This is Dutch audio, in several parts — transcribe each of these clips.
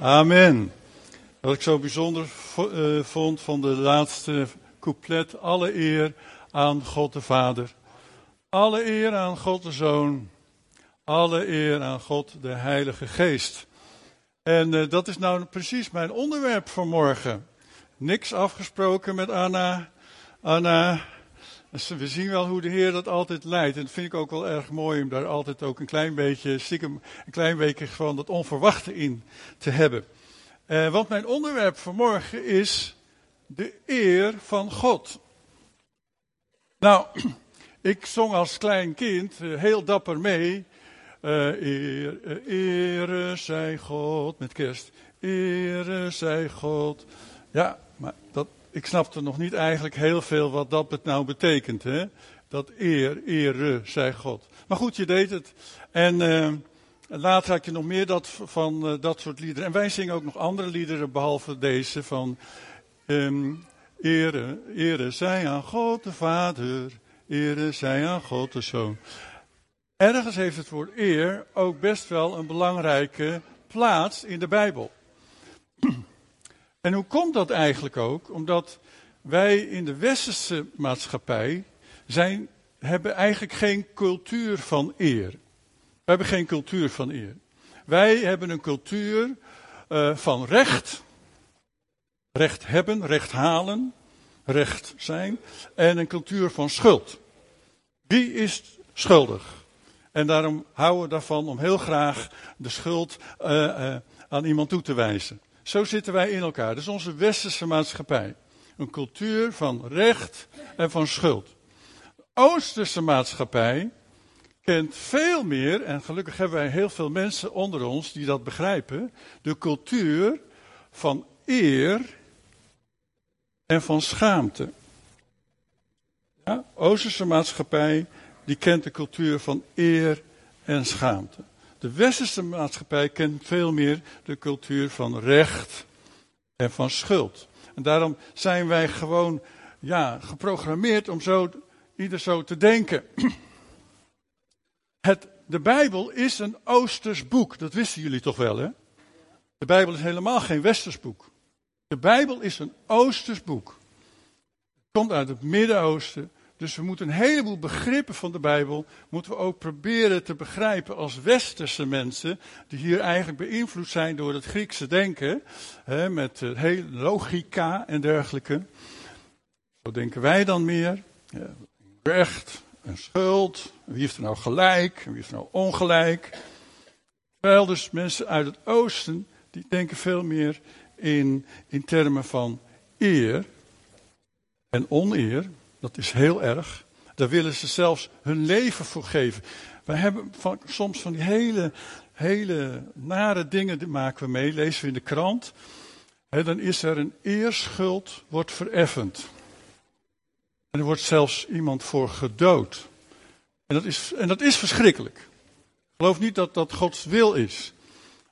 Amen. Wat ik zo bijzonder uh, vond van de laatste couplet. Alle eer aan God de Vader. Alle eer aan God de Zoon. Alle eer aan God de Heilige Geest. En uh, dat is nou precies mijn onderwerp voor morgen. Niks afgesproken met Anna. Anna, we zien wel hoe de Heer dat altijd leidt. En dat vind ik ook wel erg mooi om daar altijd ook een klein beetje, een klein beetje van dat onverwachte in te hebben. Uh, want mijn onderwerp vanmorgen is de eer van God. Nou, ik zong als klein kind uh, heel dapper mee. Uh, eer, ere zij God met kerst. Ere zij God. Ja, maar dat, ik snapte nog niet eigenlijk heel veel wat dat nou betekent. Hè? Dat eer, ere zij God. Maar goed, je deed het. En uh, later had je nog meer dat, van uh, dat soort liederen. En wij zingen ook nog andere liederen behalve deze van... Um, ere, ere zij aan God de Vader. Ere zij aan God de Zoon. Ergens heeft het woord eer ook best wel een belangrijke plaats in de Bijbel. En hoe komt dat eigenlijk ook? Omdat wij in de westerse maatschappij zijn, hebben eigenlijk geen cultuur van eer. We hebben geen cultuur van eer. Wij hebben een cultuur uh, van recht. Recht hebben, recht halen, recht zijn. En een cultuur van schuld. Wie is schuldig? En daarom houden we daarvan om heel graag de schuld uh, uh, aan iemand toe te wijzen. Zo zitten wij in elkaar. Dat is onze westerse maatschappij. Een cultuur van recht en van schuld. De Oosterse maatschappij kent veel meer, en gelukkig hebben wij heel veel mensen onder ons die dat begrijpen, de cultuur van eer en van schaamte. Ja, Oosterse maatschappij, die kent de cultuur van eer en schaamte. De westerse maatschappij kent veel meer de cultuur van recht en van schuld. En daarom zijn wij gewoon ja, geprogrammeerd om zo, ieder zo te denken. Het, de Bijbel is een Oosters boek, dat wisten jullie toch wel, hè? De Bijbel is helemaal geen Westers boek. De Bijbel is een Oosters boek. Het komt uit het Midden-Oosten. Dus we moeten een heleboel begrippen van de Bijbel, moeten we ook proberen te begrijpen als westerse mensen, die hier eigenlijk beïnvloed zijn door het Griekse denken, hè, met uh, heel logica en dergelijke. Zo denken wij dan meer. Ja, recht en schuld, wie heeft er nou gelijk wie heeft er nou ongelijk. Terwijl dus mensen uit het oosten, die denken veel meer in, in termen van eer en oneer. Dat is heel erg. Daar willen ze zelfs hun leven voor geven. Wij hebben van, soms van die hele, hele nare dingen, die maken we mee, lezen we in de krant. Dan is er een eerschuld, wordt vereffend. En er wordt zelfs iemand voor gedood. En dat is, en dat is verschrikkelijk. Ik geloof niet dat dat Gods wil is.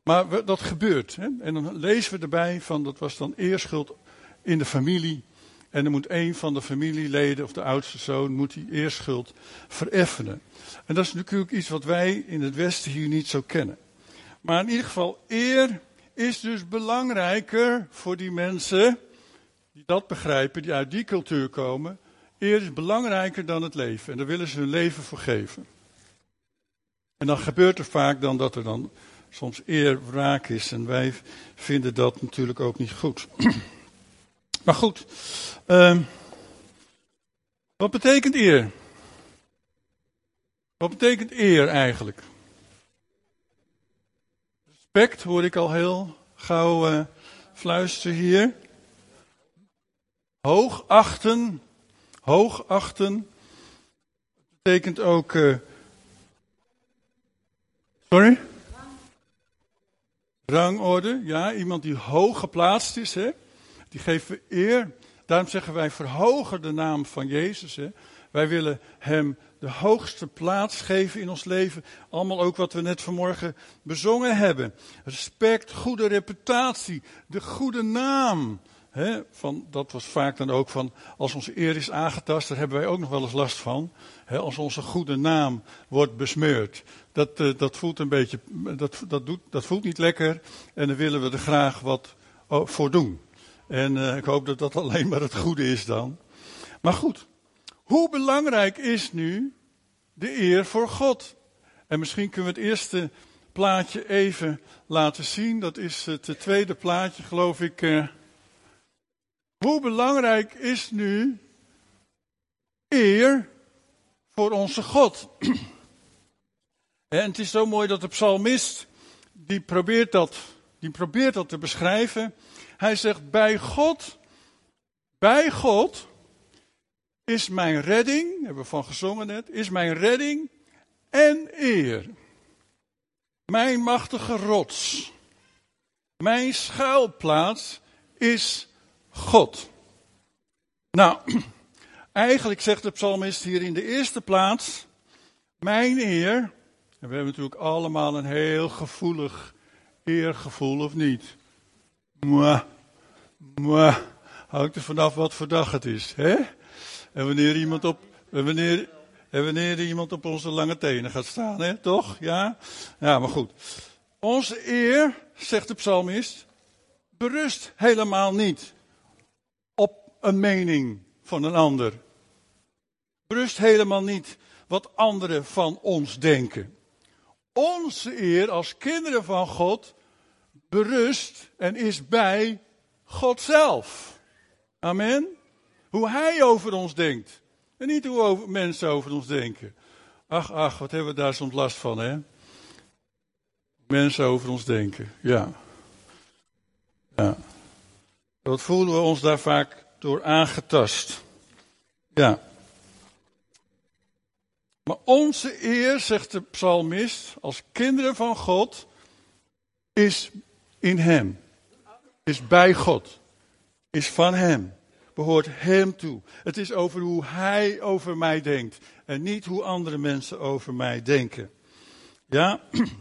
Maar we, dat gebeurt. En dan lezen we erbij van, dat was dan eerschuld in de familie. En dan moet een van de familieleden of de oudste zoon moet die eerschuld vereffenen. En dat is natuurlijk iets wat wij in het Westen hier niet zo kennen. Maar in ieder geval, eer is dus belangrijker voor die mensen die dat begrijpen, die uit die cultuur komen. Eer is belangrijker dan het leven. En daar willen ze hun leven voor geven. En dan gebeurt er vaak dan dat er dan soms eer wraak is. En wij vinden dat natuurlijk ook niet goed. Maar goed, uh, wat betekent eer? Wat betekent eer eigenlijk? Respect hoor ik al heel gauw uh, fluisteren hier. Hoogachten, hoogachten. Betekent ook. Uh, sorry? Rangorde, ja, iemand die hoog geplaatst is, hè? Die geven eer. Daarom zeggen wij verhogen de naam van Jezus. Hè. Wij willen Hem de hoogste plaats geven in ons leven. Allemaal ook wat we net vanmorgen bezongen hebben. Respect, goede reputatie, de goede naam. Van, dat was vaak dan ook van, als onze eer is aangetast, daar hebben wij ook nog wel eens last van. Als onze goede naam wordt besmeurd. Dat, uh, dat voelt een beetje, dat, dat, doet, dat voelt niet lekker. En dan willen we er graag wat voor doen. En uh, ik hoop dat dat alleen maar het goede is dan. Maar goed, hoe belangrijk is nu de eer voor God? En misschien kunnen we het eerste plaatje even laten zien. Dat is het tweede plaatje, geloof ik. Uh, hoe belangrijk is nu eer voor onze God? En het is zo mooi dat de psalmist, die probeert dat, die probeert dat te beschrijven. Hij zegt, bij God, bij God is mijn redding, hebben we van gezongen net, is mijn redding en eer. Mijn machtige rots, mijn schuilplaats is God. Nou, eigenlijk zegt de psalmist hier in de eerste plaats, mijn eer, en we hebben natuurlijk allemaal een heel gevoelig eergevoel, of niet? Mwah, hangt er vanaf wat voor dag het is, hè? En wanneer iemand op, wanneer, en wanneer iemand op onze lange tenen gaat staan, hè? Toch? Ja? Ja, maar goed. Onze eer, zegt de psalmist, berust helemaal niet een mening van een ander. Berust helemaal niet wat anderen van ons denken. Onze eer als kinderen van God berust en is bij God zelf. Amen. Hoe Hij over ons denkt. En niet hoe over, mensen over ons denken. Ach, ach, wat hebben we daar soms last van, hè? Mensen over ons denken, ja. Ja. Wat voelen we ons daar vaak door aangetast. Ja. Maar onze eer, zegt de psalmist, als kinderen van God, is in Hem. Is bij God. Is van Hem. Behoort Hem toe. Het is over hoe Hij over mij denkt. En niet hoe andere mensen over mij denken. Ja.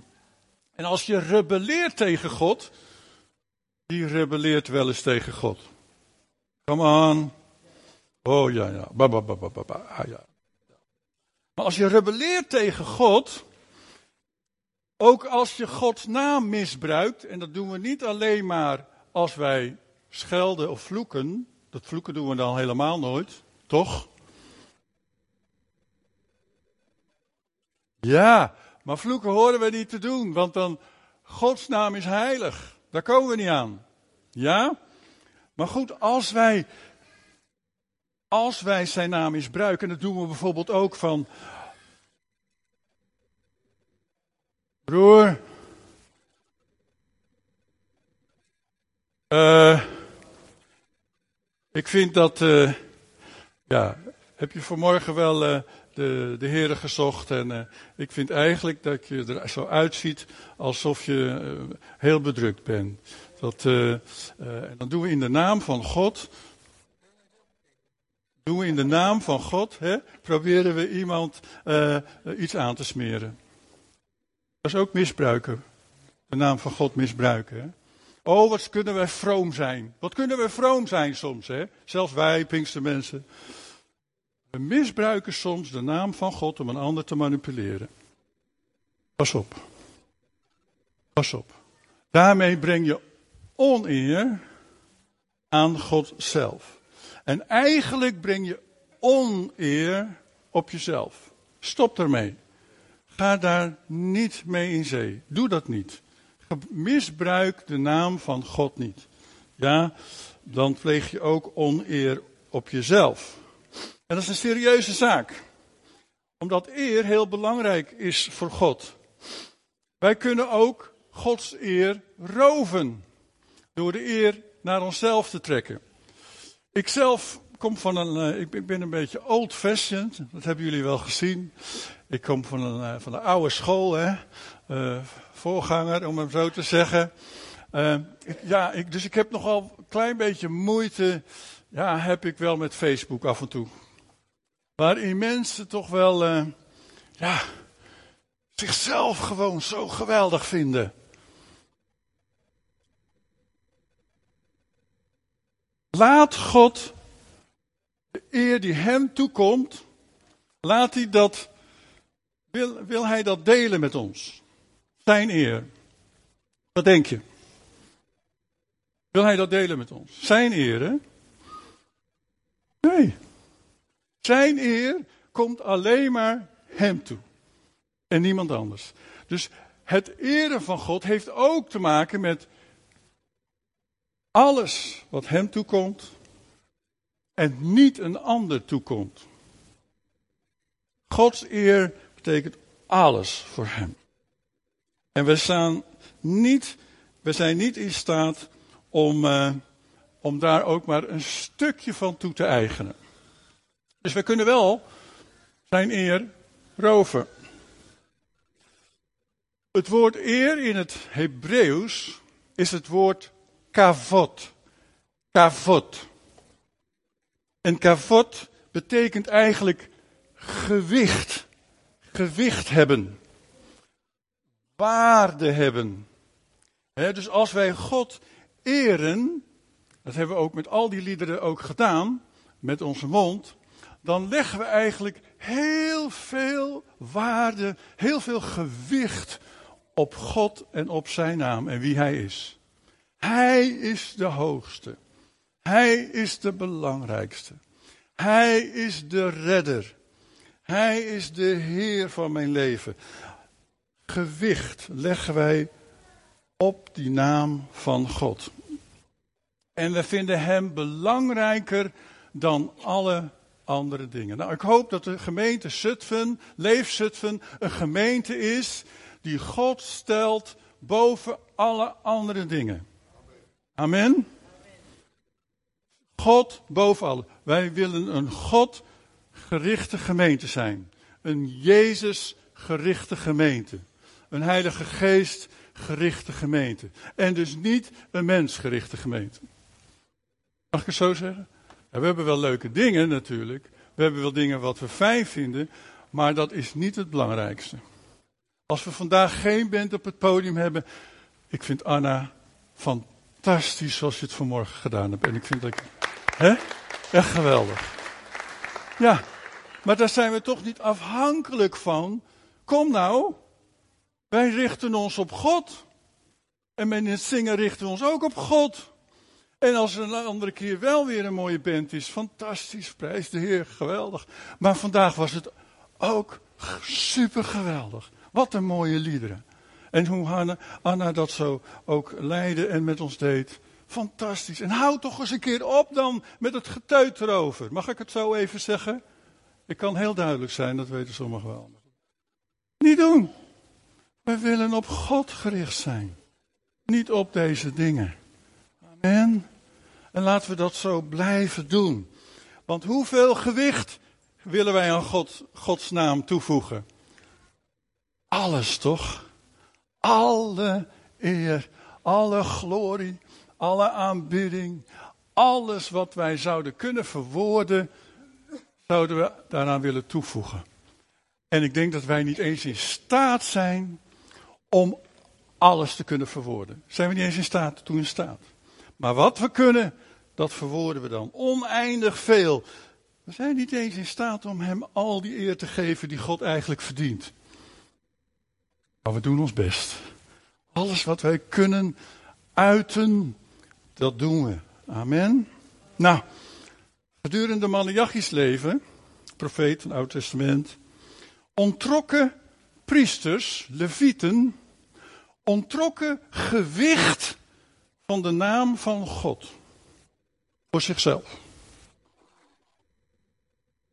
En als je rebelleert tegen God, die rebelleert wel eens tegen God. Come on. Oh ja, ja. Ba, ba, ba, ba, ba. Ah, ja. Maar als je rebelleert tegen God, ook als je Gods naam misbruikt, en dat doen we niet alleen maar als wij schelden of vloeken, dat vloeken doen we dan helemaal nooit, toch? Ja, maar vloeken horen we niet te doen, want dan Gods naam is heilig. Daar komen we niet aan. Ja? Maar goed, als wij, als wij zijn naam misbruiken, en dat doen we bijvoorbeeld ook van. Broer. Uh, ik vind dat. Uh, ja, heb je vanmorgen wel uh, de, de heren gezocht. En ik vind eigenlijk dat je er zo uitziet alsof je heel bedrukt bent. Dat, uh, dan doen we in de naam van God. Doen we in de naam van God, hè, proberen we iemand iets aan te smeren. Dat is ook misbruiken. De naam van God misbruiken. Hè. Oh, wat kunnen wij vroom zijn. Wat kunnen we vroom zijn soms, hè? Zelfs wij, Pinkste mensen. We misbruiken soms de naam van God om een ander te manipuleren. Pas op. Pas op. Daarmee breng je oneer aan God zelf. En eigenlijk breng je oneer op jezelf. Stop ermee. Ga daar niet mee in zee. Doe dat niet. Misbruik de naam van God niet. Ja, dan pleeg je ook oneer op jezelf. En dat is een serieuze zaak. Omdat eer heel belangrijk is voor God. Wij kunnen ook Gods eer roven door de eer naar onszelf te trekken. Ik zelf kom van een, uh, ik ben een beetje old-fashioned, dat hebben jullie wel gezien. Ik kom van een, uh, van de oude school, hè. Uh, voorganger om hem zo te zeggen. Ik, ja, dus ik heb nogal een klein beetje moeite, ja, heb ik wel met Facebook af en toe. Waarin mensen toch wel, ja, zichzelf gewoon zo geweldig vinden. Laat God de eer die hem toekomt, laat hij dat, wil, wil hij dat delen met ons? Zijn eer. Wat denk je? Wil hij dat delen met ons? Zijn eer? Nee. Zijn eer komt alleen maar hem toe. En niemand anders. Dus het eren van God heeft ook te maken met alles wat hem toekomt en niet een ander toekomt. Gods eer betekent alles voor hem. En we, niet, we zijn niet in staat om, uh, om daar ook maar een stukje van toe te eigenen. Dus we kunnen wel zijn eer roven. Het woord eer in het Hebreeuws is het woord kavot. Kavot. En kavot betekent eigenlijk gewicht. Gewicht hebben. Waarde hebben. dus als wij God eren, dat hebben we ook met al die liederen ook gedaan, met onze mond, dan leggen we eigenlijk heel veel waarde, heel veel gewicht op God en op zijn naam en wie hij is. Hij is de hoogste. Hij is de belangrijkste. Hij is de redder. Hij is de Heer van mijn leven. Gewicht leggen wij op die naam van God. En we vinden Hem belangrijker dan alle andere dingen. Nou, ik hoop dat de gemeente Zutphen, Leef Zutphen, een gemeente is die God stelt boven alle andere dingen. Amen. God boven alle. Wij willen een God gerichte gemeente zijn. Een Jezus gerichte gemeente. Een Heilige Geest gerichte gemeente. En dus niet een mensgerichte gemeente. Mag ik het zo zeggen? We hebben wel leuke dingen natuurlijk. We hebben wel dingen wat we fijn vinden. Maar dat is niet het belangrijkste. Als we vandaag geen band op het podium hebben. Ik vind Anna fantastisch zoals je het vanmorgen gedaan hebt. En ik vind dat. Hè? Echt geweldig. Ja, maar daar zijn we toch niet afhankelijk van. Kom nou, wij richten ons op God. En met het zingen richten we ons ook op God. En als er een andere keer wel weer een mooie band is, fantastisch, prijs de Heer, geweldig. Maar vandaag was het ook super geweldig. Wat een mooie liederen. En hoe Anna, Anna dat zo ook leidde en met ons deed. Fantastisch. En hou toch eens een keer op dan met het getuit erover. Mag ik het zo even zeggen? Ik kan heel duidelijk zijn, dat weten sommigen wel. Niet doen. We willen op God gericht zijn. Niet op deze dingen. Amen. En laten we dat zo blijven doen. Want hoeveel gewicht willen wij aan God, Gods naam toevoegen? Alles toch? Alle eer, alle glorie, alle aanbidding, alles wat wij zouden kunnen verwoorden, zouden we daaraan willen toevoegen. En ik denk dat wij niet eens in staat zijn om alles te kunnen verwoorden. Zijn we niet eens in staat, toe in staat. Maar wat we kunnen, dat verwoorden we dan. Oneindig veel. We zijn niet eens in staat om hem al die eer te geven die God eigenlijk verdient. Maar we doen ons best. Alles wat wij kunnen uiten, dat doen we. Amen. Nou, gedurende Malachi's leven, profeet van het Oude Testament, ontrokken priesters, levieten, ontrokken gewicht van de naam van God voor zichzelf.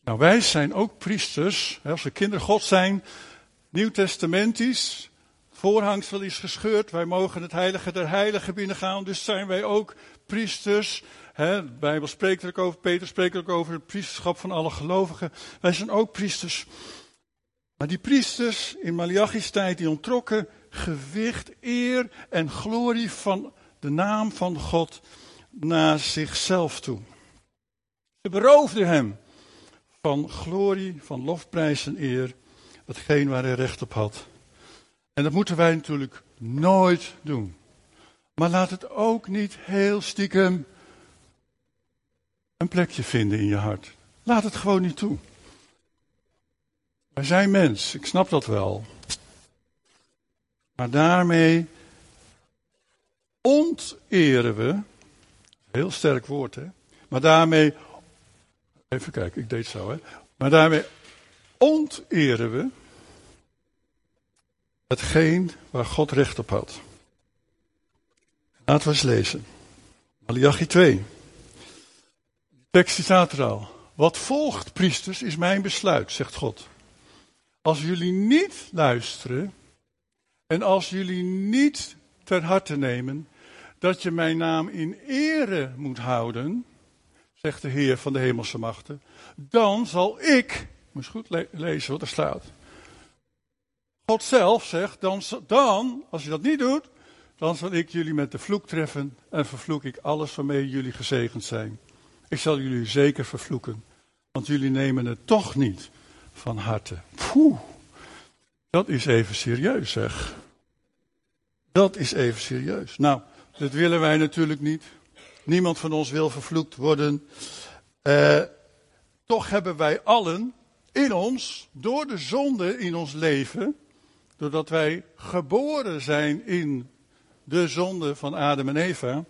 Nou, wij zijn ook priesters, als we kinderen God zijn, nieuwtestamentisch, voorhangsel is gescheurd, wij mogen het heilige der heiligen binnengaan, dus zijn wij ook priesters. de Bijbel spreekt er ook over, Peter spreekt er ook over het priesterschap van alle gelovigen. Wij zijn ook priesters. Maar die priesters in Malachi's tijd, die ontrokken gewicht, eer en glorie van de naam van God naar zichzelf toe. Ze beroofden hem van glorie, van lofprijs en eer, hetgeen waar hij recht op had. En dat moeten wij natuurlijk nooit doen. Maar laat het ook niet heel stiekem een plekje vinden in je hart. Laat het gewoon niet toe. Wij zijn mens, ik snap dat wel. Maar daarmee onteren we, heel sterk woord hè, maar daarmee, even kijken, ik deed zo hè, maar daarmee onteren we hetgeen waar God recht op had. Laten we eens lezen. Malachi 2. De tekst staat er al. Wat volgt, priesters, is mijn besluit, zegt God. Als jullie niet luisteren en als jullie niet ter harte nemen dat je mijn naam in ere moet houden, zegt de Heer van de hemelse machten, dan zal ik, moet je goed lezen wat er staat. God zelf zegt, dan, dan, als je dat niet doet, dan zal ik jullie met de vloek treffen en vervloek ik alles waarmee jullie gezegend zijn. Ik zal jullie zeker vervloeken, want jullie nemen het toch niet van harte. Dat is even serieus zeg. Dat is even serieus. Nou, dat willen wij natuurlijk niet. Niemand van ons wil vervloekt worden. Uh, toch hebben wij allen in ons, door de zonde in ons leven, doordat wij geboren zijn in de zonde van Adam en Eva,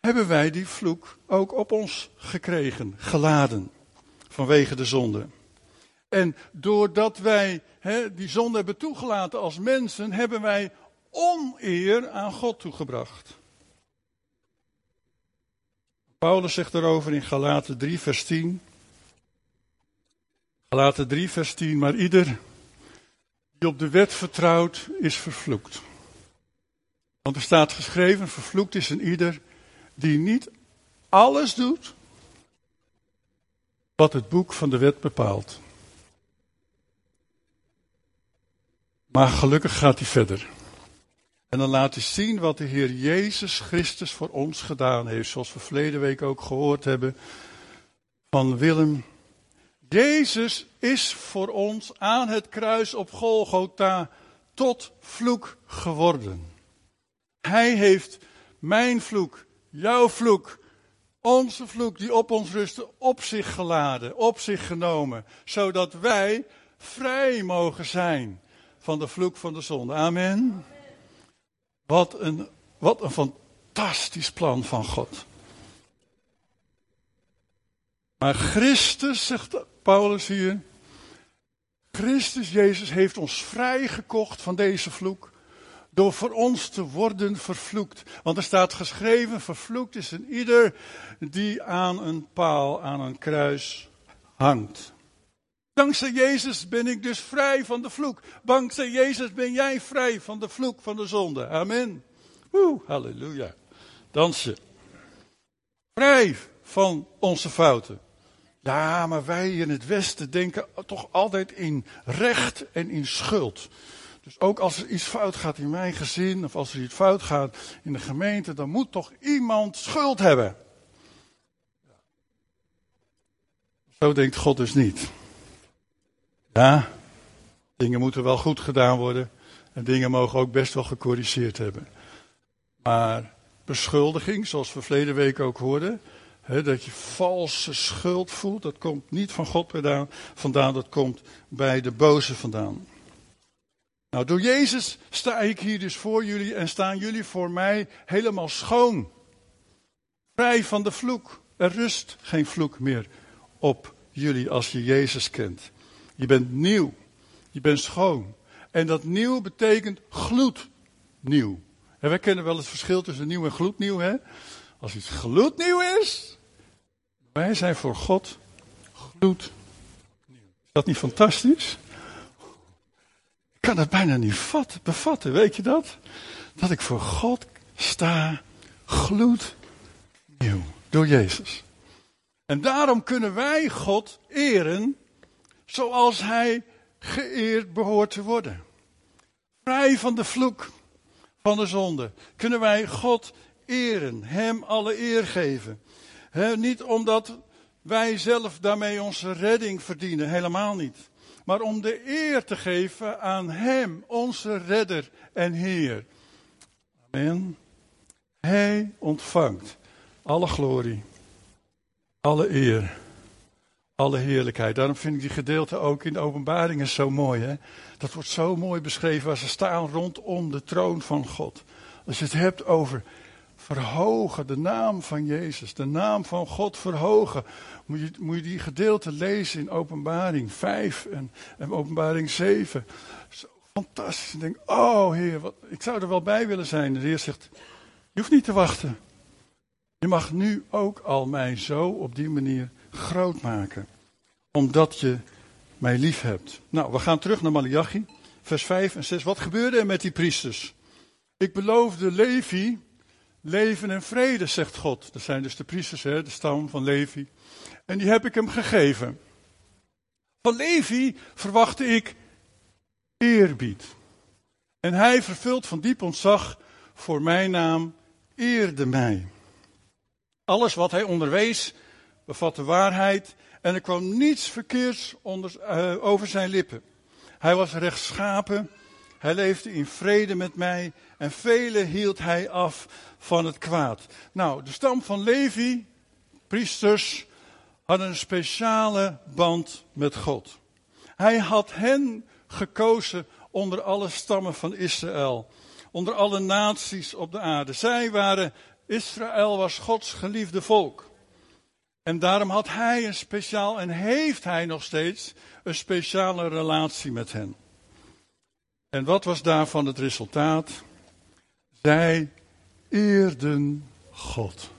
hebben wij die vloek ook op ons gekregen, geladen, vanwege de zonde. En doordat wij die zonde hebben toegelaten als mensen, hebben wij oneer aan God toegebracht. Paulus zegt erover in Galaten 3, vers 10. Galaten 3, vers 10. Maar ieder die op de wet vertrouwt, is vervloekt. Want er staat geschreven: vervloekt is een ieder die niet alles doet wat het boek van de wet bepaalt. Maar gelukkig gaat hij verder. En dan laat hij zien wat de Heer Jezus Christus voor ons gedaan heeft. Zoals we verleden week ook gehoord hebben van Willem. Jezus is voor ons aan het kruis op Golgotha tot vloek geworden. Hij heeft mijn vloek, jouw vloek, onze vloek die op ons rustte, op zich geladen, op zich genomen. Zodat wij vrij mogen zijn van de vloek van de zonde. Amen. Wat een, wat een fantastisch plan van God. Maar Christus, zegt Paulus hier, Christus Jezus heeft ons vrijgekocht van deze vloek door voor ons te worden vervloekt. Want er staat geschreven, vervloekt is een ieder die aan een paal, aan een kruis hangt. Dankzij Jezus ben ik dus vrij van de vloek. Dankzij Jezus ben jij vrij van de vloek van de zonde. Amen. Woe, halleluja. Dansen. Vrij van onze fouten. Ja, maar wij in het Westen denken toch altijd in recht en in schuld. Dus ook als er iets fout gaat in mijn gezin, of als er iets fout gaat in de gemeente, dan moet toch iemand schuld hebben. Zo denkt God dus niet. Ja, dingen moeten wel goed gedaan worden. En dingen mogen ook best wel gecorrigeerd hebben. Maar beschuldiging, zoals we verleden week ook hoorden. Dat je valse schuld voelt, dat komt niet van God vandaan, dat komt bij de boze vandaan. Nou, door Jezus sta ik hier dus voor jullie en staan jullie voor mij helemaal schoon. Vrij van de vloek. Er rust geen vloek meer op jullie als je Jezus kent. Je bent nieuw. Je bent schoon. En dat nieuw betekent gloednieuw. En wij kennen wel het verschil tussen nieuw en gloednieuw. Hè? Als iets gloednieuw is, wij zijn voor God gloednieuw. Is dat niet fantastisch? Ik kan dat bijna niet vat, bevatten, weet je dat? Dat ik voor God sta gloednieuw door Jezus. En daarom kunnen wij God eren zoals hij geëerd behoort te worden. Vrij van de vloek van de zonde kunnen wij God eren, Hem alle eer geven. niet omdat wij zelf daarmee onze redding verdienen, helemaal niet. Maar om de eer te geven aan Hem, onze redder en Heer. Amen. Hij ontvangt alle glorie, Alle eer, alle heerlijkheid. Daarom vind ik die gedeelte ook in de openbaringen zo mooi. Hè? Dat wordt zo mooi beschreven waar ze staan rondom de troon van God. Als je het hebt over verhogen, de naam van Jezus, de naam van God verhogen. Moet je, moet je die gedeelte lezen in openbaring 5 en, en openbaring 7. Zo fantastisch. Ik denk, oh Heer, wat, ik zou er wel bij willen zijn. De Heer zegt, je hoeft niet te wachten. Je mag nu ook al mij zo op die manier groot maken. Omdat je mij lief hebt. Nou, we gaan terug naar Malachi, vers 5 en 6. Wat gebeurde er met die priesters? Ik beloofde Levi leven en vrede, zegt God. Dat zijn dus de priesters, hè, de stam van Levi. En die heb ik hem gegeven. Van Levi verwachtte ik eerbied. En hij, vervuld van diep ontzag voor mijn naam, eerde mij. Alles wat hij onderwees, bevatte waarheid en er kwam niets verkeerds onder, uh, over zijn lippen. Hij was rechtschapen, hij leefde in vrede met mij en velen hield hij af van het kwaad. Nou, de stam van Levi, priesters, hadden een speciale band met God. Hij had hen gekozen onder alle stammen van Israël, onder alle naties op de aarde. Zij waren, Israël was Gods geliefde volk. En daarom had hij een speciaal, en heeft hij nog steeds, een speciale relatie met hen. En wat was daarvan het resultaat? Zij eerden God.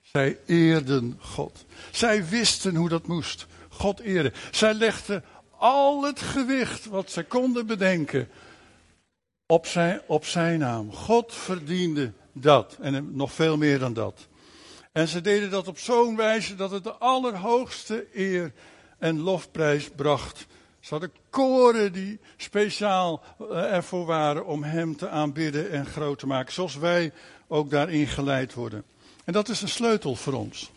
Zij eerden God. Zij wisten hoe dat moest. God eren. Zij legden al het gewicht wat zij konden bedenken op zijn, op zijn naam. God verdiende dat en nog veel meer dan dat. En ze deden dat op zo'n wijze dat het de allerhoogste eer en lofprijs bracht. Ze hadden koren die speciaal eh, ervoor waren om hem te aanbidden en groot te maken. Zoals wij ook daarin geleid worden. En dat is een sleutel voor ons.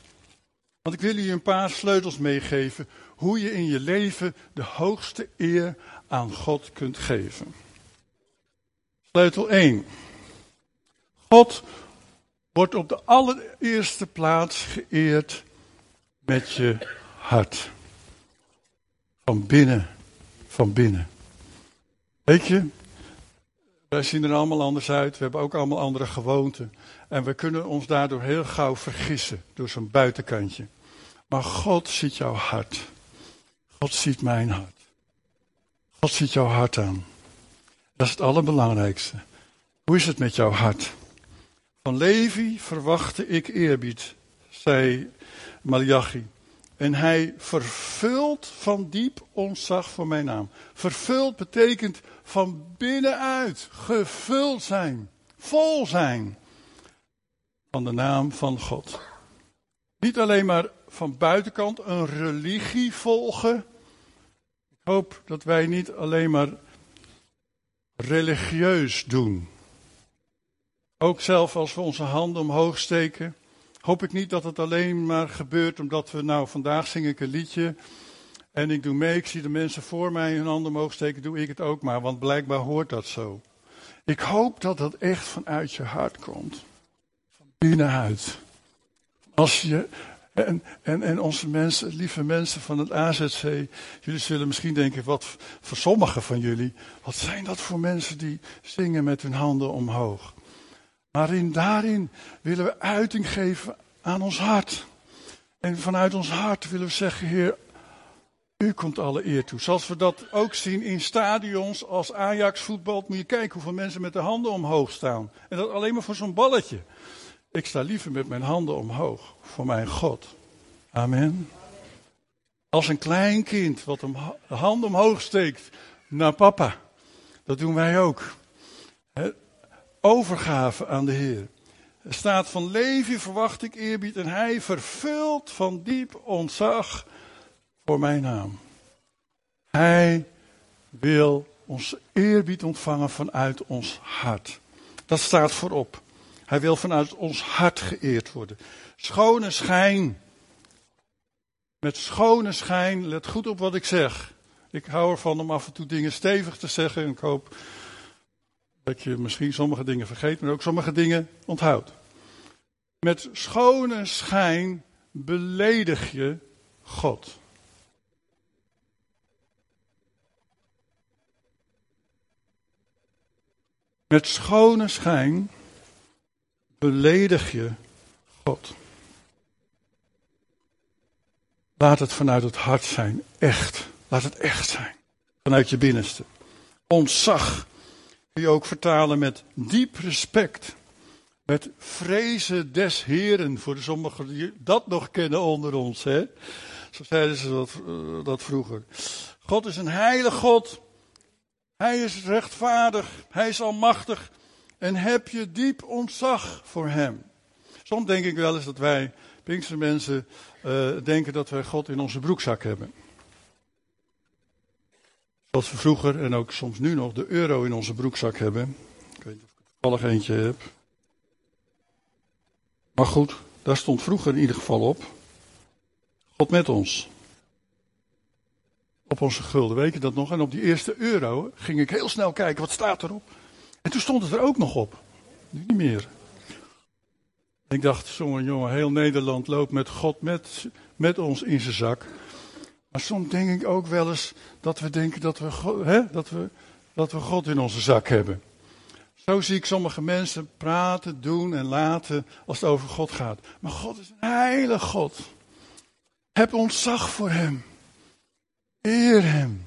Want ik wil je een paar sleutels meegeven hoe je in je leven de hoogste eer aan God kunt geven. Sleutel 1. God wordt op de allereerste plaats geëerd met je hart. Van binnen, van binnen. Weet je, wij zien er allemaal anders uit. We hebben ook allemaal andere gewoonten. En we kunnen ons daardoor heel gauw vergissen door zo'n buitenkantje. Maar God ziet jouw hart. God ziet mijn hart. God ziet jouw hart aan. Dat is het allerbelangrijkste. Hoe is het met jouw hart? Van Levi verwachtte ik eerbied, zei Malachi. En hij vervult van diep ontzag voor mijn naam. Vervuld betekent van binnenuit, gevuld zijn, vol zijn van de naam van God. Niet alleen maar van buitenkant een religie volgen. Ik hoop dat wij niet alleen maar religieus doen. Ook zelf als we onze handen omhoog steken, hoop ik niet dat het alleen maar gebeurt omdat we, nou vandaag zing ik een liedje en ik doe mee, ik zie de mensen voor mij hun handen omhoog steken, doe ik het ook maar, want blijkbaar hoort dat zo. Ik hoop dat dat echt vanuit je hart komt. Van binnenuit. Als je, en, en, en onze mensen, lieve mensen van het AZC, jullie zullen misschien denken, wat voor sommigen van jullie, wat zijn dat voor mensen die zingen met hun handen omhoog? Maar in, daarin willen we uiting geven aan ons hart. En vanuit ons hart willen we zeggen, Heer, u komt alle eer toe. Zoals we dat ook zien in stadions als Ajax voetbal. Moet je kijken hoeveel mensen met de handen omhoog staan. En dat alleen maar voor zo'n balletje. Ik sta liever met mijn handen omhoog voor mijn God. Amen. Als een klein kind wat de hand omhoog steekt naar papa. Dat doen wij ook. Overgave aan de Heer. Er staat van Levi verwacht ik eerbied en hij vervult van diep ontzag voor mijn naam. Hij wil ons eerbied ontvangen vanuit ons hart. Dat staat voorop. Hij wil vanuit ons hart geëerd worden. Schone schijn. Met schone schijn, let goed op wat ik zeg. Ik hou ervan om af en toe dingen stevig te zeggen. En ik hoop dat je misschien sommige dingen vergeet, maar ook sommige dingen onthoudt. Met schone schijn beledig je God. Met schone schijn beledig je God. Laat het vanuit het hart zijn, echt. Laat het echt zijn. Vanuit je binnenste. Ontzag kun je ook vertalen met diep respect. Met vrezen des Heren, voor de sommigen die dat nog kennen onder ons. Hè? Zo zeiden ze dat, dat vroeger. God is een heilig God. Hij is rechtvaardig. Hij is almachtig. En heb je diep ontzag voor hem. Soms denk ik wel eens dat wij, Pinkse mensen, uh, denken dat wij God in onze broekzak hebben. Zoals we vroeger en ook soms nu nog de euro in onze broekzak hebben. Ik weet niet of ik er toevallig eentje heb. Maar goed, daar stond vroeger in ieder geval op. God met ons. Op onze gulden, weet je dat nog? En op die eerste euro ging ik heel snel kijken, wat staat erop? En toen stond het er ook nog op. Nu niet meer. Ik dacht, jongen, jongen, heel Nederland loopt met God met, met ons in zijn zak. Maar soms denk ik ook wel eens dat we denken dat we, hè, dat we, dat we God in onze zak hebben. Zo zie ik sommige mensen praten, doen en laten als het over God gaat. Maar God is een heilig God. Heb ontzag voor Hem. Eer Hem.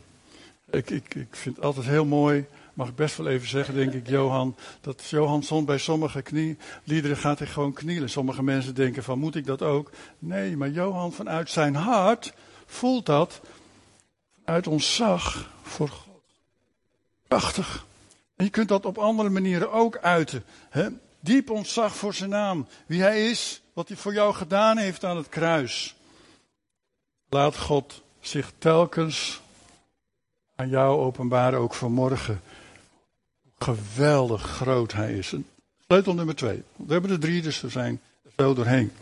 Ik, ik, ik vind het altijd heel mooi, mag ik best wel even zeggen, denk ik, Johan, dat Johan soms bij sommige knie, liederen gaat hij gewoon knielen. Sommige mensen denken van, moet ik dat ook? Nee, maar Johan vanuit zijn hart voelt dat uit ontzag voor God. Prachtig. En je kunt dat op andere manieren ook uiten. Hè? Diep ontzag voor zijn naam. Wie hij is, wat hij voor jou gedaan heeft aan het kruis. Laat God zich telkens aan jou openbaren, ook vanmorgen. Geweldig groot hij is. Sleutel nummer twee. We hebben er drie, dus er zijn er veel doorheen.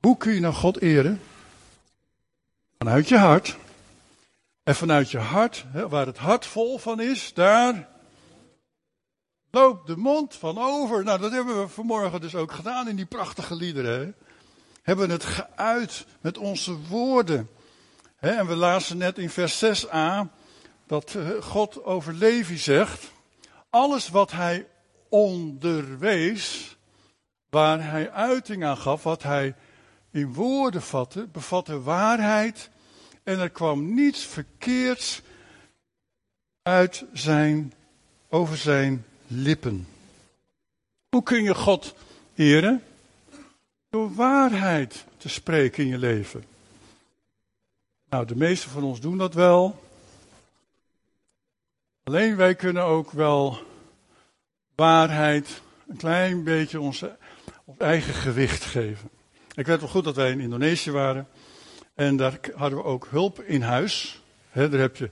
Hoe kun je nou God eren? Vanuit je hart. En vanuit je hart, waar het hart vol van is, daar loopt de mond van over. Nou, dat hebben we vanmorgen dus ook gedaan in die prachtige liederen. Hè? Hebben het geuit met onze woorden. Hè? En we lazen net in vers 6a dat eh, God over Levi zegt: alles wat hij onderwees, waar hij uiting aan gaf, wat hij in woorden vatte, bevatte waarheid en er kwam niets verkeerds uit zijn, over zijn lippen. Hoe kun je God eren? Door waarheid te spreken in je leven. Nou, de meesten van ons doen dat wel. Alleen wij kunnen ook wel waarheid een klein beetje onze, ons eigen gewicht geven. Ik weet wel goed dat wij in Indonesië waren. En daar hadden we ook hulp in huis. He, daar heb je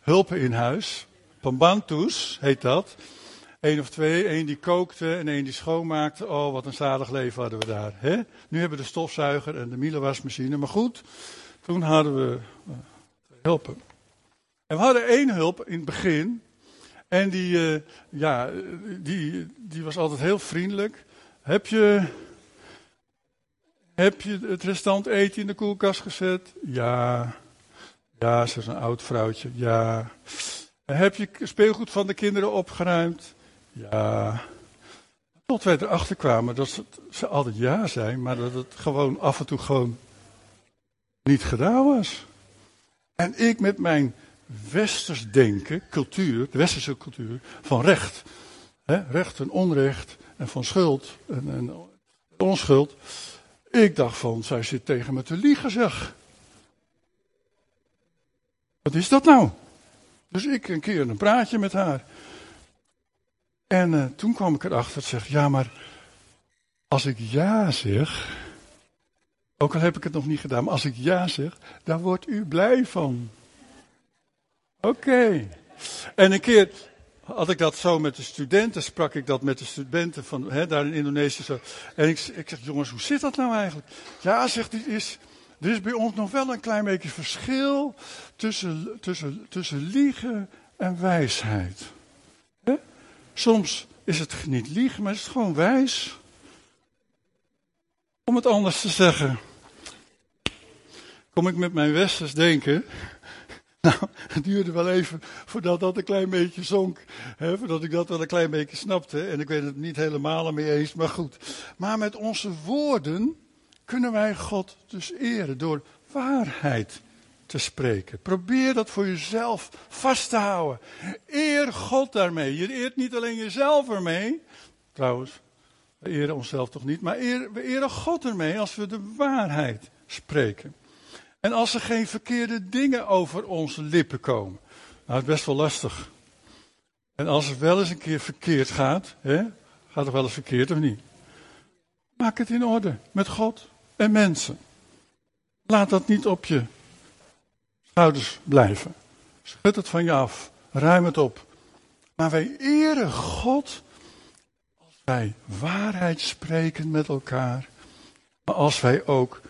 hulp in huis. Pambantus heet dat. Eén of twee, één die kookte en één die schoonmaakte. Oh, wat een zalig leven hadden we daar. He? Nu hebben we de stofzuiger en de mielenwasmachine. Maar goed, toen hadden we uh, hulpen. En we hadden één hulp in het begin. En die, uh, ja, die, die was altijd heel vriendelijk. Heb je heb je het restant eten in de koelkast gezet? Ja. Ja, ze is een oud vrouwtje. Ja. Heb je speelgoed van de kinderen opgeruimd? Ja. Tot wij erachter kwamen dat ze altijd ja zijn, maar dat het gewoon af en toe gewoon niet gedaan was. En ik met mijn westers denken, cultuur, de westerse cultuur, van recht. Recht en onrecht en van schuld en, en onschuld. Ik dacht van, zij zit tegen me te liegen, zeg. Wat is dat nou? Dus ik een keer een praatje met haar. En uh, toen kwam ik erachter, zeg, ja, maar als ik ja zeg, ook al heb ik het nog niet gedaan, maar als ik ja zeg, dan wordt u blij van. Oké. En een keer had ik dat zo met de studenten, sprak ik dat met de studenten van hè, daar in Indonesië. Zo. En ik, ik zeg, jongens, hoe zit dat nou eigenlijk? Ja, zegt hij, is, er is bij ons nog wel een klein beetje verschil tussen, tussen, tussen liegen en wijsheid. Hè? Soms is het niet liegen, maar is het gewoon wijs. Om het anders te zeggen, kom ik met mijn westers denken. Nou, het duurde wel even voordat dat een klein beetje zonk. Hè, voordat ik dat wel een klein beetje snapte. En ik weet het niet helemaal mee eens, maar goed. Maar met onze woorden kunnen wij God dus eren door waarheid te spreken. Probeer dat voor jezelf vast te houden. Eer God daarmee. Je eert niet alleen jezelf ermee. Trouwens, we eren onszelf toch niet, maar eer, we eren God ermee als we de waarheid spreken. En als er geen verkeerde dingen over onze lippen komen. Nou, het is best wel lastig. En als het wel eens een keer verkeerd gaat, hè, gaat het wel eens verkeerd of niet? Maak het in orde met God en mensen. Laat dat niet op je schouders blijven. Schud het van je af. Ruim het op. Maar wij eren God als wij waarheid spreken met elkaar. Maar als wij ook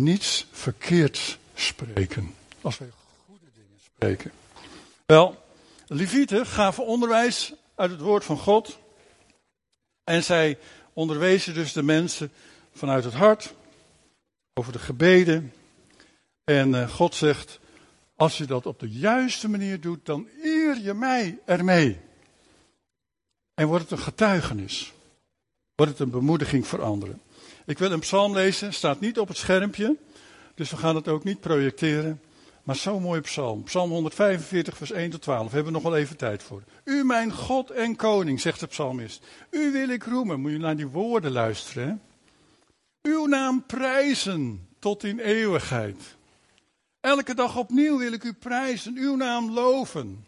niets verkeerds spreken. Als wij goede dingen spreken. Wel, Levieten gaven onderwijs uit het woord van God. En zij onderwezen dus de mensen vanuit het hart over de gebeden. En uh, God zegt, als je dat op de juiste manier doet, dan eer je mij ermee. En wordt het een getuigenis. Wordt het een bemoediging voor anderen. Ik wil een psalm lezen, staat niet op het schermpje. Dus we gaan het ook niet projecteren. Maar zo'n mooie psalm. Psalm 145, vers 1 tot 12. We hebben nog wel even tijd voor. U, mijn God en koning, zegt de psalmist. U wil ik roemen. Moet je naar die woorden luisteren. Hè? Uw naam prijzen tot in eeuwigheid. Elke dag opnieuw wil ik u prijzen, uw naam loven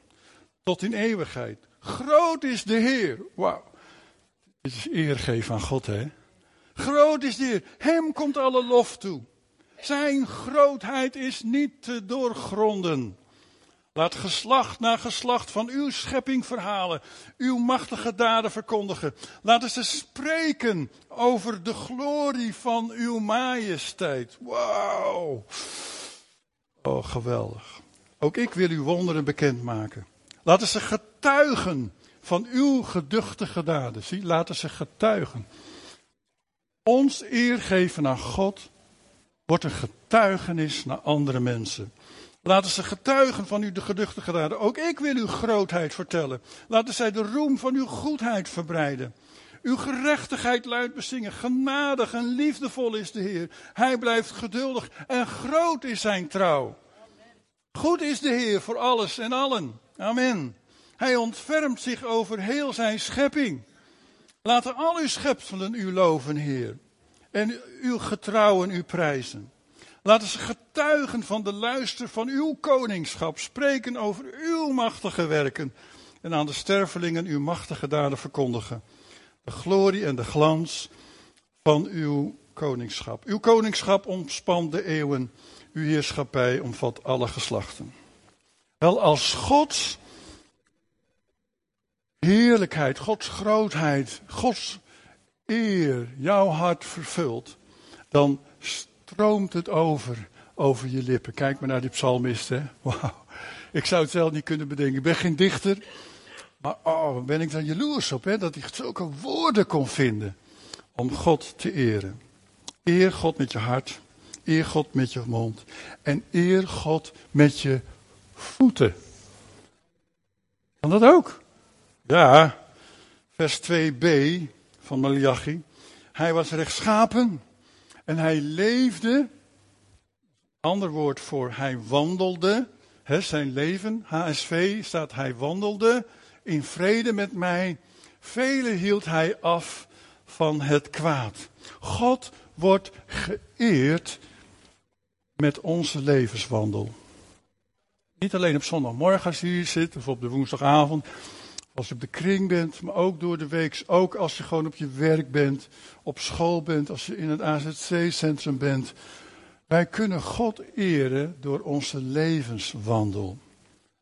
tot in eeuwigheid. Groot is de Heer. Wauw. Dit is eergeven aan God, hè? Groot is de Heer. Hem komt alle lof toe. Zijn grootheid is niet te doorgronden. Laat geslacht na geslacht van uw schepping verhalen, uw machtige daden verkondigen. Laten ze spreken over de glorie van uw majesteit. Wauw. Oh, geweldig. Ook ik wil uw wonderen bekendmaken. Laten ze getuigen van uw geduchtige daden. Zie, laten ze getuigen. Ons eer geven aan God wordt een getuigenis naar andere mensen. Laten ze getuigen van uw geduchtige daden. Ook ik wil uw grootheid vertellen. Laten zij de roem van uw goedheid verbreiden. Uw gerechtigheid luidt bezingen. Genadig en liefdevol is de Heer. Hij blijft geduldig en groot is zijn trouw. Goed is de Heer voor alles en allen. Amen. Hij ontfermt zich over heel zijn schepping. Laten al uw schepselen u loven, Heer. En uw getrouwen u prijzen. Laten ze getuigen van de luister van uw koningschap. Spreken over uw machtige werken. En aan de stervelingen uw machtige daden verkondigen de glorie en de glans van uw koningschap. Uw koningschap omspant de eeuwen, uw heerschappij omvat alle geslachten. Wel, als Gods heerlijkheid, Gods grootheid, Gods eer jouw hart vervult, dan stroomt het over, over je lippen. Kijk maar naar die psalmist, hè. Wauw. Ik zou het zelf niet kunnen bedenken. Ik ben geen dichter. Maar oh, ben ik daar jaloers op, hè, dat hij zulke woorden kon vinden om God te eren. Eer God met je hart, eer God met je mond en eer God met je voeten. Kan dat ook? Ja, vers 2b van Malachi. Hij was rechtschapen en hij leefde, ander woord voor hij wandelde, zijn leven, HSV staat hij wandelde in vrede met mij. Velen hield hij af van het kwaad. God wordt geëerd met onze levenswandel. Niet alleen op zondagmorgen als hier zit, of op de woensdagavond, als je op de kring bent, maar ook door de week. Ook als je gewoon op je werk bent, op school bent, als je in het AZC-centrum bent. Wij kunnen God eren door onze levenswandel.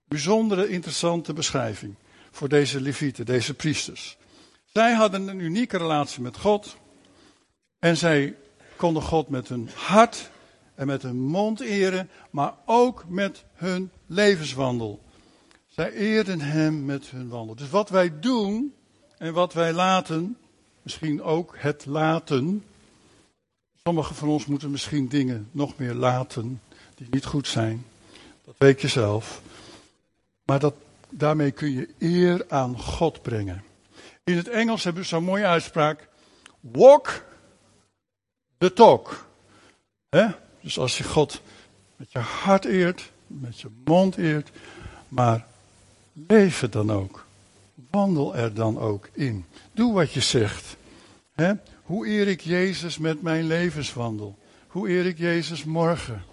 Bijzondere interessante beschrijving voor deze levieten, deze priesters. Zij hadden een unieke relatie met God. En zij konden God met hun hart en met hun mond eren, maar ook met hun levenswandel. Zij eerden hem met hun wandel. Dus wat wij doen en wat wij laten, misschien ook het laten, Sommigen van ons moeten misschien dingen nog meer laten die niet goed zijn. Dat weet je zelf. Maar dat, daarmee kun je eer aan God brengen. In het Engels hebben we zo'n mooie uitspraak. Walk the talk. Dus als je God met je hart eert, met je mond eert, maar leef het dan ook. Wandel er dan ook in. Doe wat je zegt. Hoe eer ik Jezus met mijn levenswandel? Hoe eer ik Jezus morgen?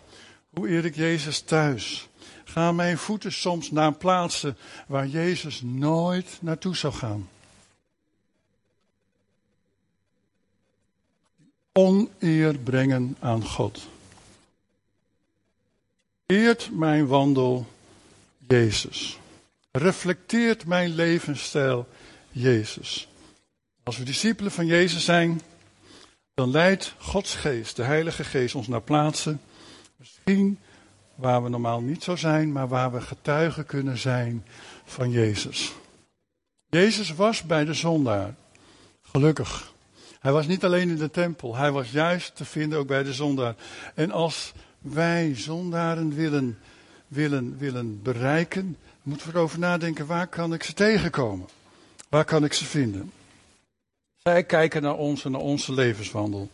Hoe eer ik Jezus thuis? Gaan mijn voeten soms naar plaatsen waar Jezus nooit naartoe zou gaan? Oneer brengen aan God. Eert mijn wandel Jezus. Reflecteert mijn levensstijl Jezus. Als we discipelen van Jezus zijn, dan leidt Gods geest, de Heilige Geest, ons naar plaatsen. Misschien waar we normaal niet zo zijn, maar waar we getuigen kunnen zijn van Jezus. Jezus was bij de zondaar. Gelukkig. Hij was niet alleen in de tempel, hij was juist te vinden ook bij de zondaar. En als wij zondaren willen, willen, willen bereiken, moeten we erover nadenken, waar kan ik ze tegenkomen? Waar kan ik ze vinden? Zij kijken naar ons en naar onze levenswandel.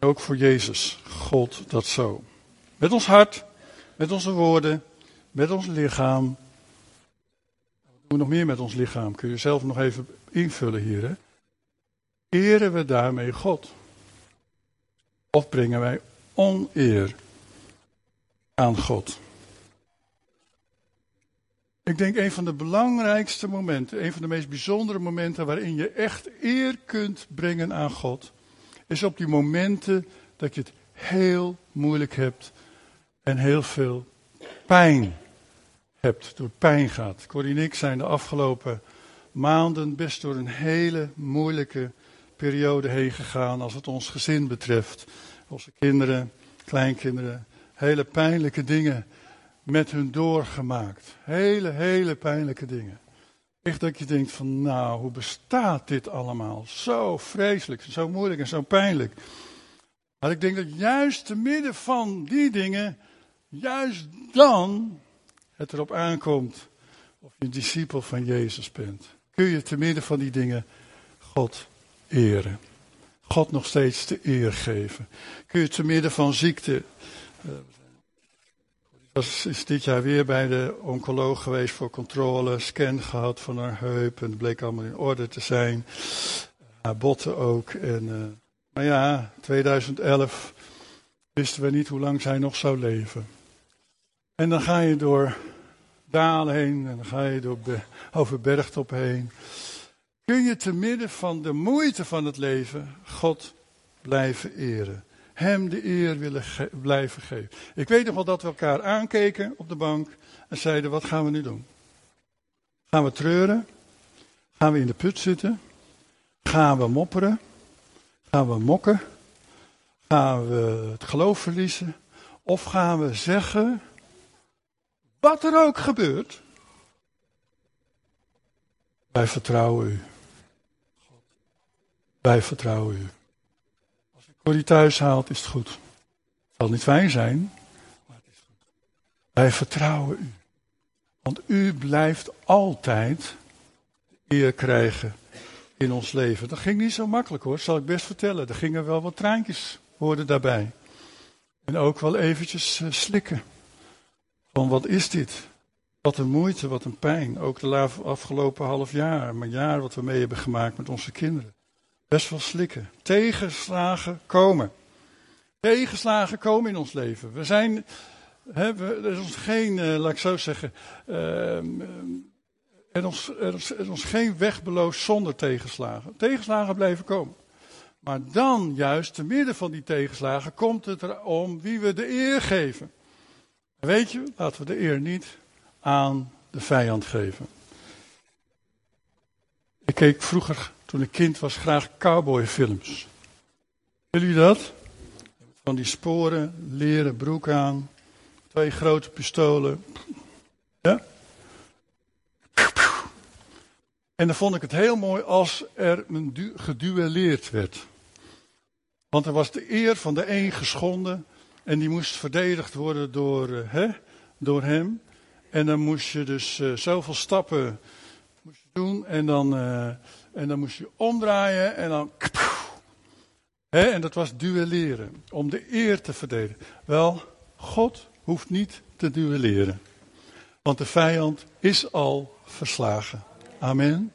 Ook voor Jezus, God dat zo. Met ons hart, met onze woorden, met ons lichaam. Wat doen we nog meer met ons lichaam? Kun je zelf nog even invullen hier. Hè? Eren we daarmee God? Of brengen wij oneer aan God? Ik denk een van de belangrijkste momenten, een van de meest bijzondere momenten waarin je echt eer kunt brengen aan God, is op die momenten dat je het heel moeilijk hebt en heel veel pijn hebt, door pijn gaat. Corrie en ik zijn de afgelopen maanden best door een hele moeilijke periode heen gegaan als het ons gezin betreft. Onze kinderen, kleinkinderen, hele pijnlijke dingen met hun doorgemaakt. Hele, hele pijnlijke dingen. Echt dat je denkt van nou, hoe bestaat dit allemaal? Zo vreselijk, zo moeilijk en zo pijnlijk. Maar ik denk dat juist te midden van die dingen, juist dan het erop aankomt of je een discipel van Jezus bent. Kun je te midden van die dingen God eren. God nog steeds de eer geven. Kun je te midden van ziekte. Was, is dit jaar weer bij de oncoloog geweest voor controle. Scan gehad van haar heup. En het bleek allemaal in orde te zijn. Haar botten ook. En, uh, maar ja, 2011 wisten we niet hoe lang zij nog zou leven. En dan ga je door dalen heen. En dan ga je door, over bergtop heen kun je te midden van de moeite van het leven God blijven eren. Hem de eer willen blijven geven. Ik weet nog wel dat we elkaar aankeken op de bank en zeiden: wat gaan we nu doen? Gaan we treuren? Gaan we in de put zitten? Gaan we mopperen? Gaan we mokken? Gaan we het geloof verliezen? Of gaan we zeggen, wat er ook gebeurt, wij vertrouwen u. Wij vertrouwen u. U Corrie thuis haalt, is het goed. Het zal niet fijn zijn, maar het is goed. Wij vertrouwen u. Want u blijft altijd eer krijgen in ons leven. Dat ging niet zo makkelijk hoor, zal ik best vertellen. Er gingen wel wat traantjes worden daarbij. En ook wel eventjes uh, slikken. Van wat is dit? Wat een moeite, wat een pijn. Ook de afgelopen half jaar, maar jaar wat we mee hebben gemaakt met onze kinderen best wel slikken. Tegenslagen komen. Tegenslagen komen in ons leven. We zijn, hè, er is ons geen, uh, laat ik zo zeggen, er, is, er, er is ons geen weg beloofd zonder tegenslagen. Tegenslagen blijven komen. Maar dan, juist te midden van die tegenslagen, komt het erom wie we de eer geven. weet je, laten we de eer niet aan de vijand geven. Ik keek vroeger toen ik kind was graag cowboyfilms. Willen jullie dat? Van die sporen, leren broek aan, twee grote pistolen. Ja? En dan vond ik het heel mooi als er geduelleerd werd. Want er was de eer van de een geschonden en die moest verdedigd worden door, uh, hè, door hem. En dan moest je dus uh, zoveel stappen moest je doen en dan, uh, en dan moest je omdraaien en dan... En dat was duelleren, om de eer te verdedigen. Wel, God hoeft niet te duelleren. Want de vijand is al verslagen. Amen.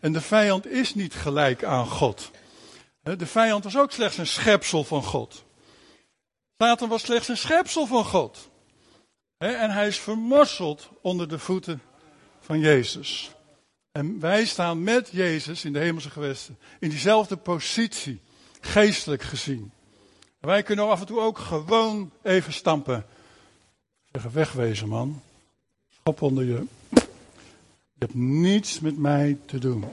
En de vijand is niet gelijk aan God. De vijand was ook slechts een schepsel van God. Satan was slechts een schepsel van God. En hij is vermorseld onder de voeten van Jezus. En wij staan met Jezus in de hemelse gewesten. In diezelfde positie, geestelijk gezien. wij kunnen af en toe ook gewoon even stampen. Zeggen, wegwezen man. Schop onder je. Je hebt niets met mij te doen. Je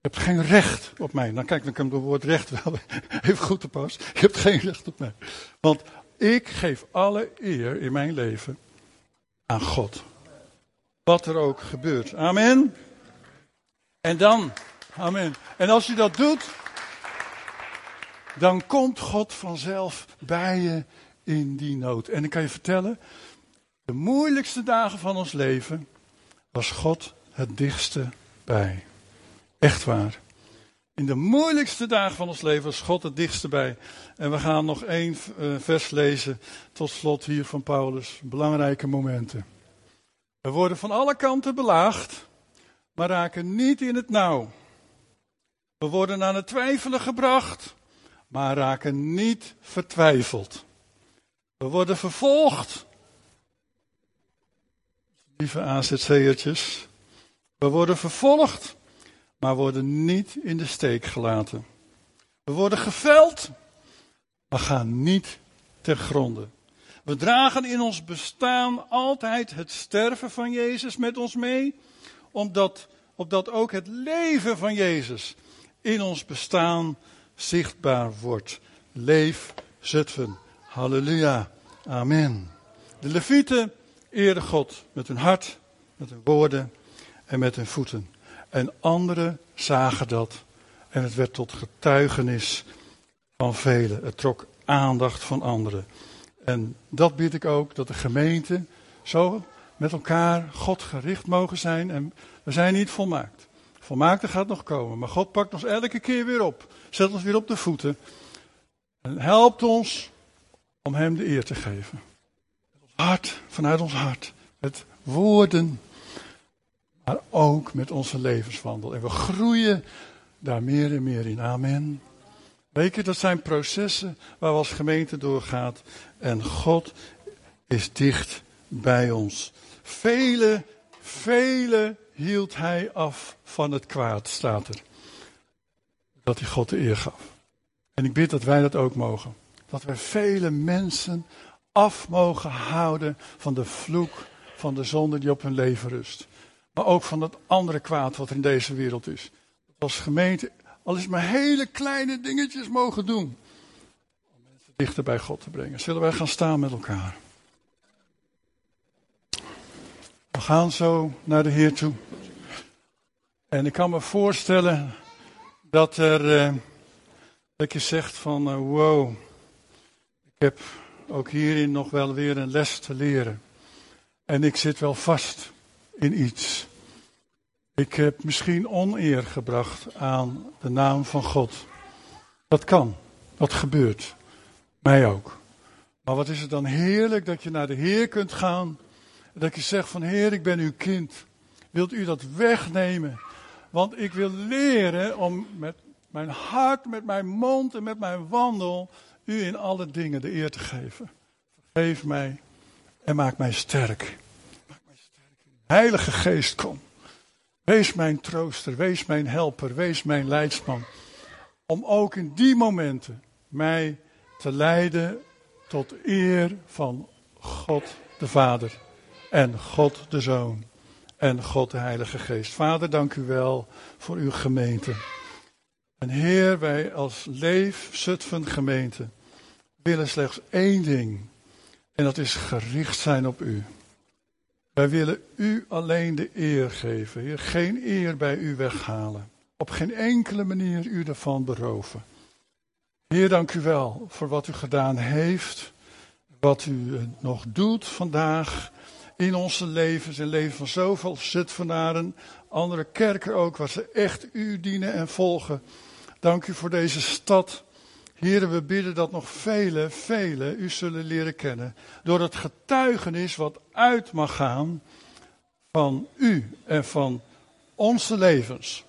hebt geen recht op mij. Nou kijk, dan kan het woord recht wel even goed te pas. Je hebt geen recht op mij. Want ik geef alle eer in mijn leven aan God. Wat er ook gebeurt. Amen. En dan, amen. En als je dat doet, dan komt God vanzelf bij je in die nood. En ik kan je vertellen, de moeilijkste dagen van ons leven was God het dichtste bij. Echt waar. In de moeilijkste dagen van ons leven was God het dichtste bij. En we gaan nog één eh, vers lezen tot slot hier van Paulus. Belangrijke momenten. We worden van alle kanten belaagd, maar raken niet in het nauw. We worden aan het twijfelen gebracht, maar raken niet vertwijfeld. We worden vervolgd. Lieve AZC'ertjes. We worden vervolgd, maar worden niet in de steek gelaten. We worden geveld, maar gaan niet ter gronde. We dragen in ons bestaan altijd het sterven van Jezus met ons mee, omdat, opdat ook het leven van Jezus in ons bestaan zichtbaar wordt. Leef Zutphen. Halleluja. Amen. De Levieten eerden God met hun hart, met hun woorden en met hun voeten. En anderen zagen dat en het werd tot getuigenis van velen. Het trok aandacht van anderen. En dat bied ik ook, dat de gemeente zo met elkaar God gericht mogen zijn. En we zijn niet volmaakt. Volmaakte gaat nog komen, maar God pakt ons elke keer weer op. Zet ons weer op de voeten. En helpt ons om Hem de eer te geven. Hart, vanuit ons hart. Met woorden, maar ook met onze levenswandel. En we groeien daar meer en meer in. Amen. Weet je, dat zijn processen waar we als gemeente doorgaat. En God is dicht bij ons. Vele, vele hield hij af van het kwaad, staat er. Dat hij God de eer gaf. En ik bid dat wij dat ook mogen. Dat we vele mensen af mogen houden van de vloek van de zonde die op hun leven rust. Maar ook van het andere kwaad wat er in deze wereld is. Als gemeente, al is maar hele kleine dingetjes mogen doen. Dichter bij God te brengen. Zullen wij gaan staan met elkaar? We gaan zo naar de Heer toe. En ik kan me voorstellen dat er, eh, dat je zegt van, uh, wow, ik heb ook hierin nog wel weer een les te leren. En ik zit wel vast in iets. Ik heb misschien oneer gebracht aan de naam van God. Dat kan, dat gebeurt. Mij ook. Maar wat is het dan heerlijk dat je naar de Heer kunt gaan. Dat je zegt van Heer, ik ben uw kind. Wilt u dat wegnemen? Want ik wil leren om met mijn hart, met mijn mond en met mijn wandel u in alle dingen de eer te geven. Vergeef mij en maak mij sterk. Maak mij sterk. Heilige Geest, kom. Wees mijn trooster, wees mijn helper, wees mijn leidsman. Om ook in die momenten mij te leiden tot eer van God de Vader en God de Zoon en God de Heilige Geest. Vader, dank u wel voor uw gemeente. En Heer, wij als Leef Zutphen gemeente willen slechts één ding. En dat is gericht zijn op u. Wij willen u alleen de eer geven. Geen eer bij u weghalen. Op geen enkele manier u ervan beroven. Heer, dank u wel voor wat u gedaan heeft, wat u eh, nog doet vandaag in onze levens, in het leven van zoveel Zutphenaren, andere kerken ook, waar ze echt u dienen en volgen. Dank u voor deze stad. Heren, we bidden dat nog vele, vele u zullen leren kennen. Door het getuigenis wat uit mag gaan van u en van onze levens.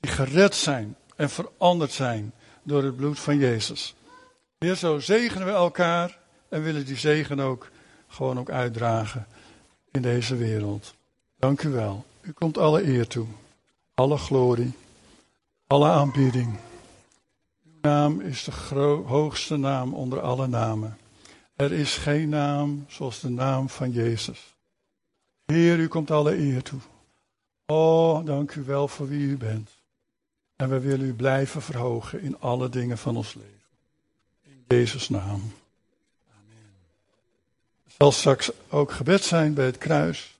Die gered zijn en veranderd zijn door het bloed van Jezus. Heer, zo zegenen we elkaar en willen die zegen ook gewoon ook uitdragen in deze wereld. Dank u wel. U komt alle eer toe, alle glorie, alle aanbieding. Uw naam is de hoogste naam onder alle namen. Er is geen naam zoals de naam van Jezus. Heer, u komt alle eer toe. Oh, dank u wel voor wie u bent. En we willen u blijven verhogen in alle dingen van ons leven. In Jezus' naam. Amen. Er zal straks ook gebed zijn bij het kruis.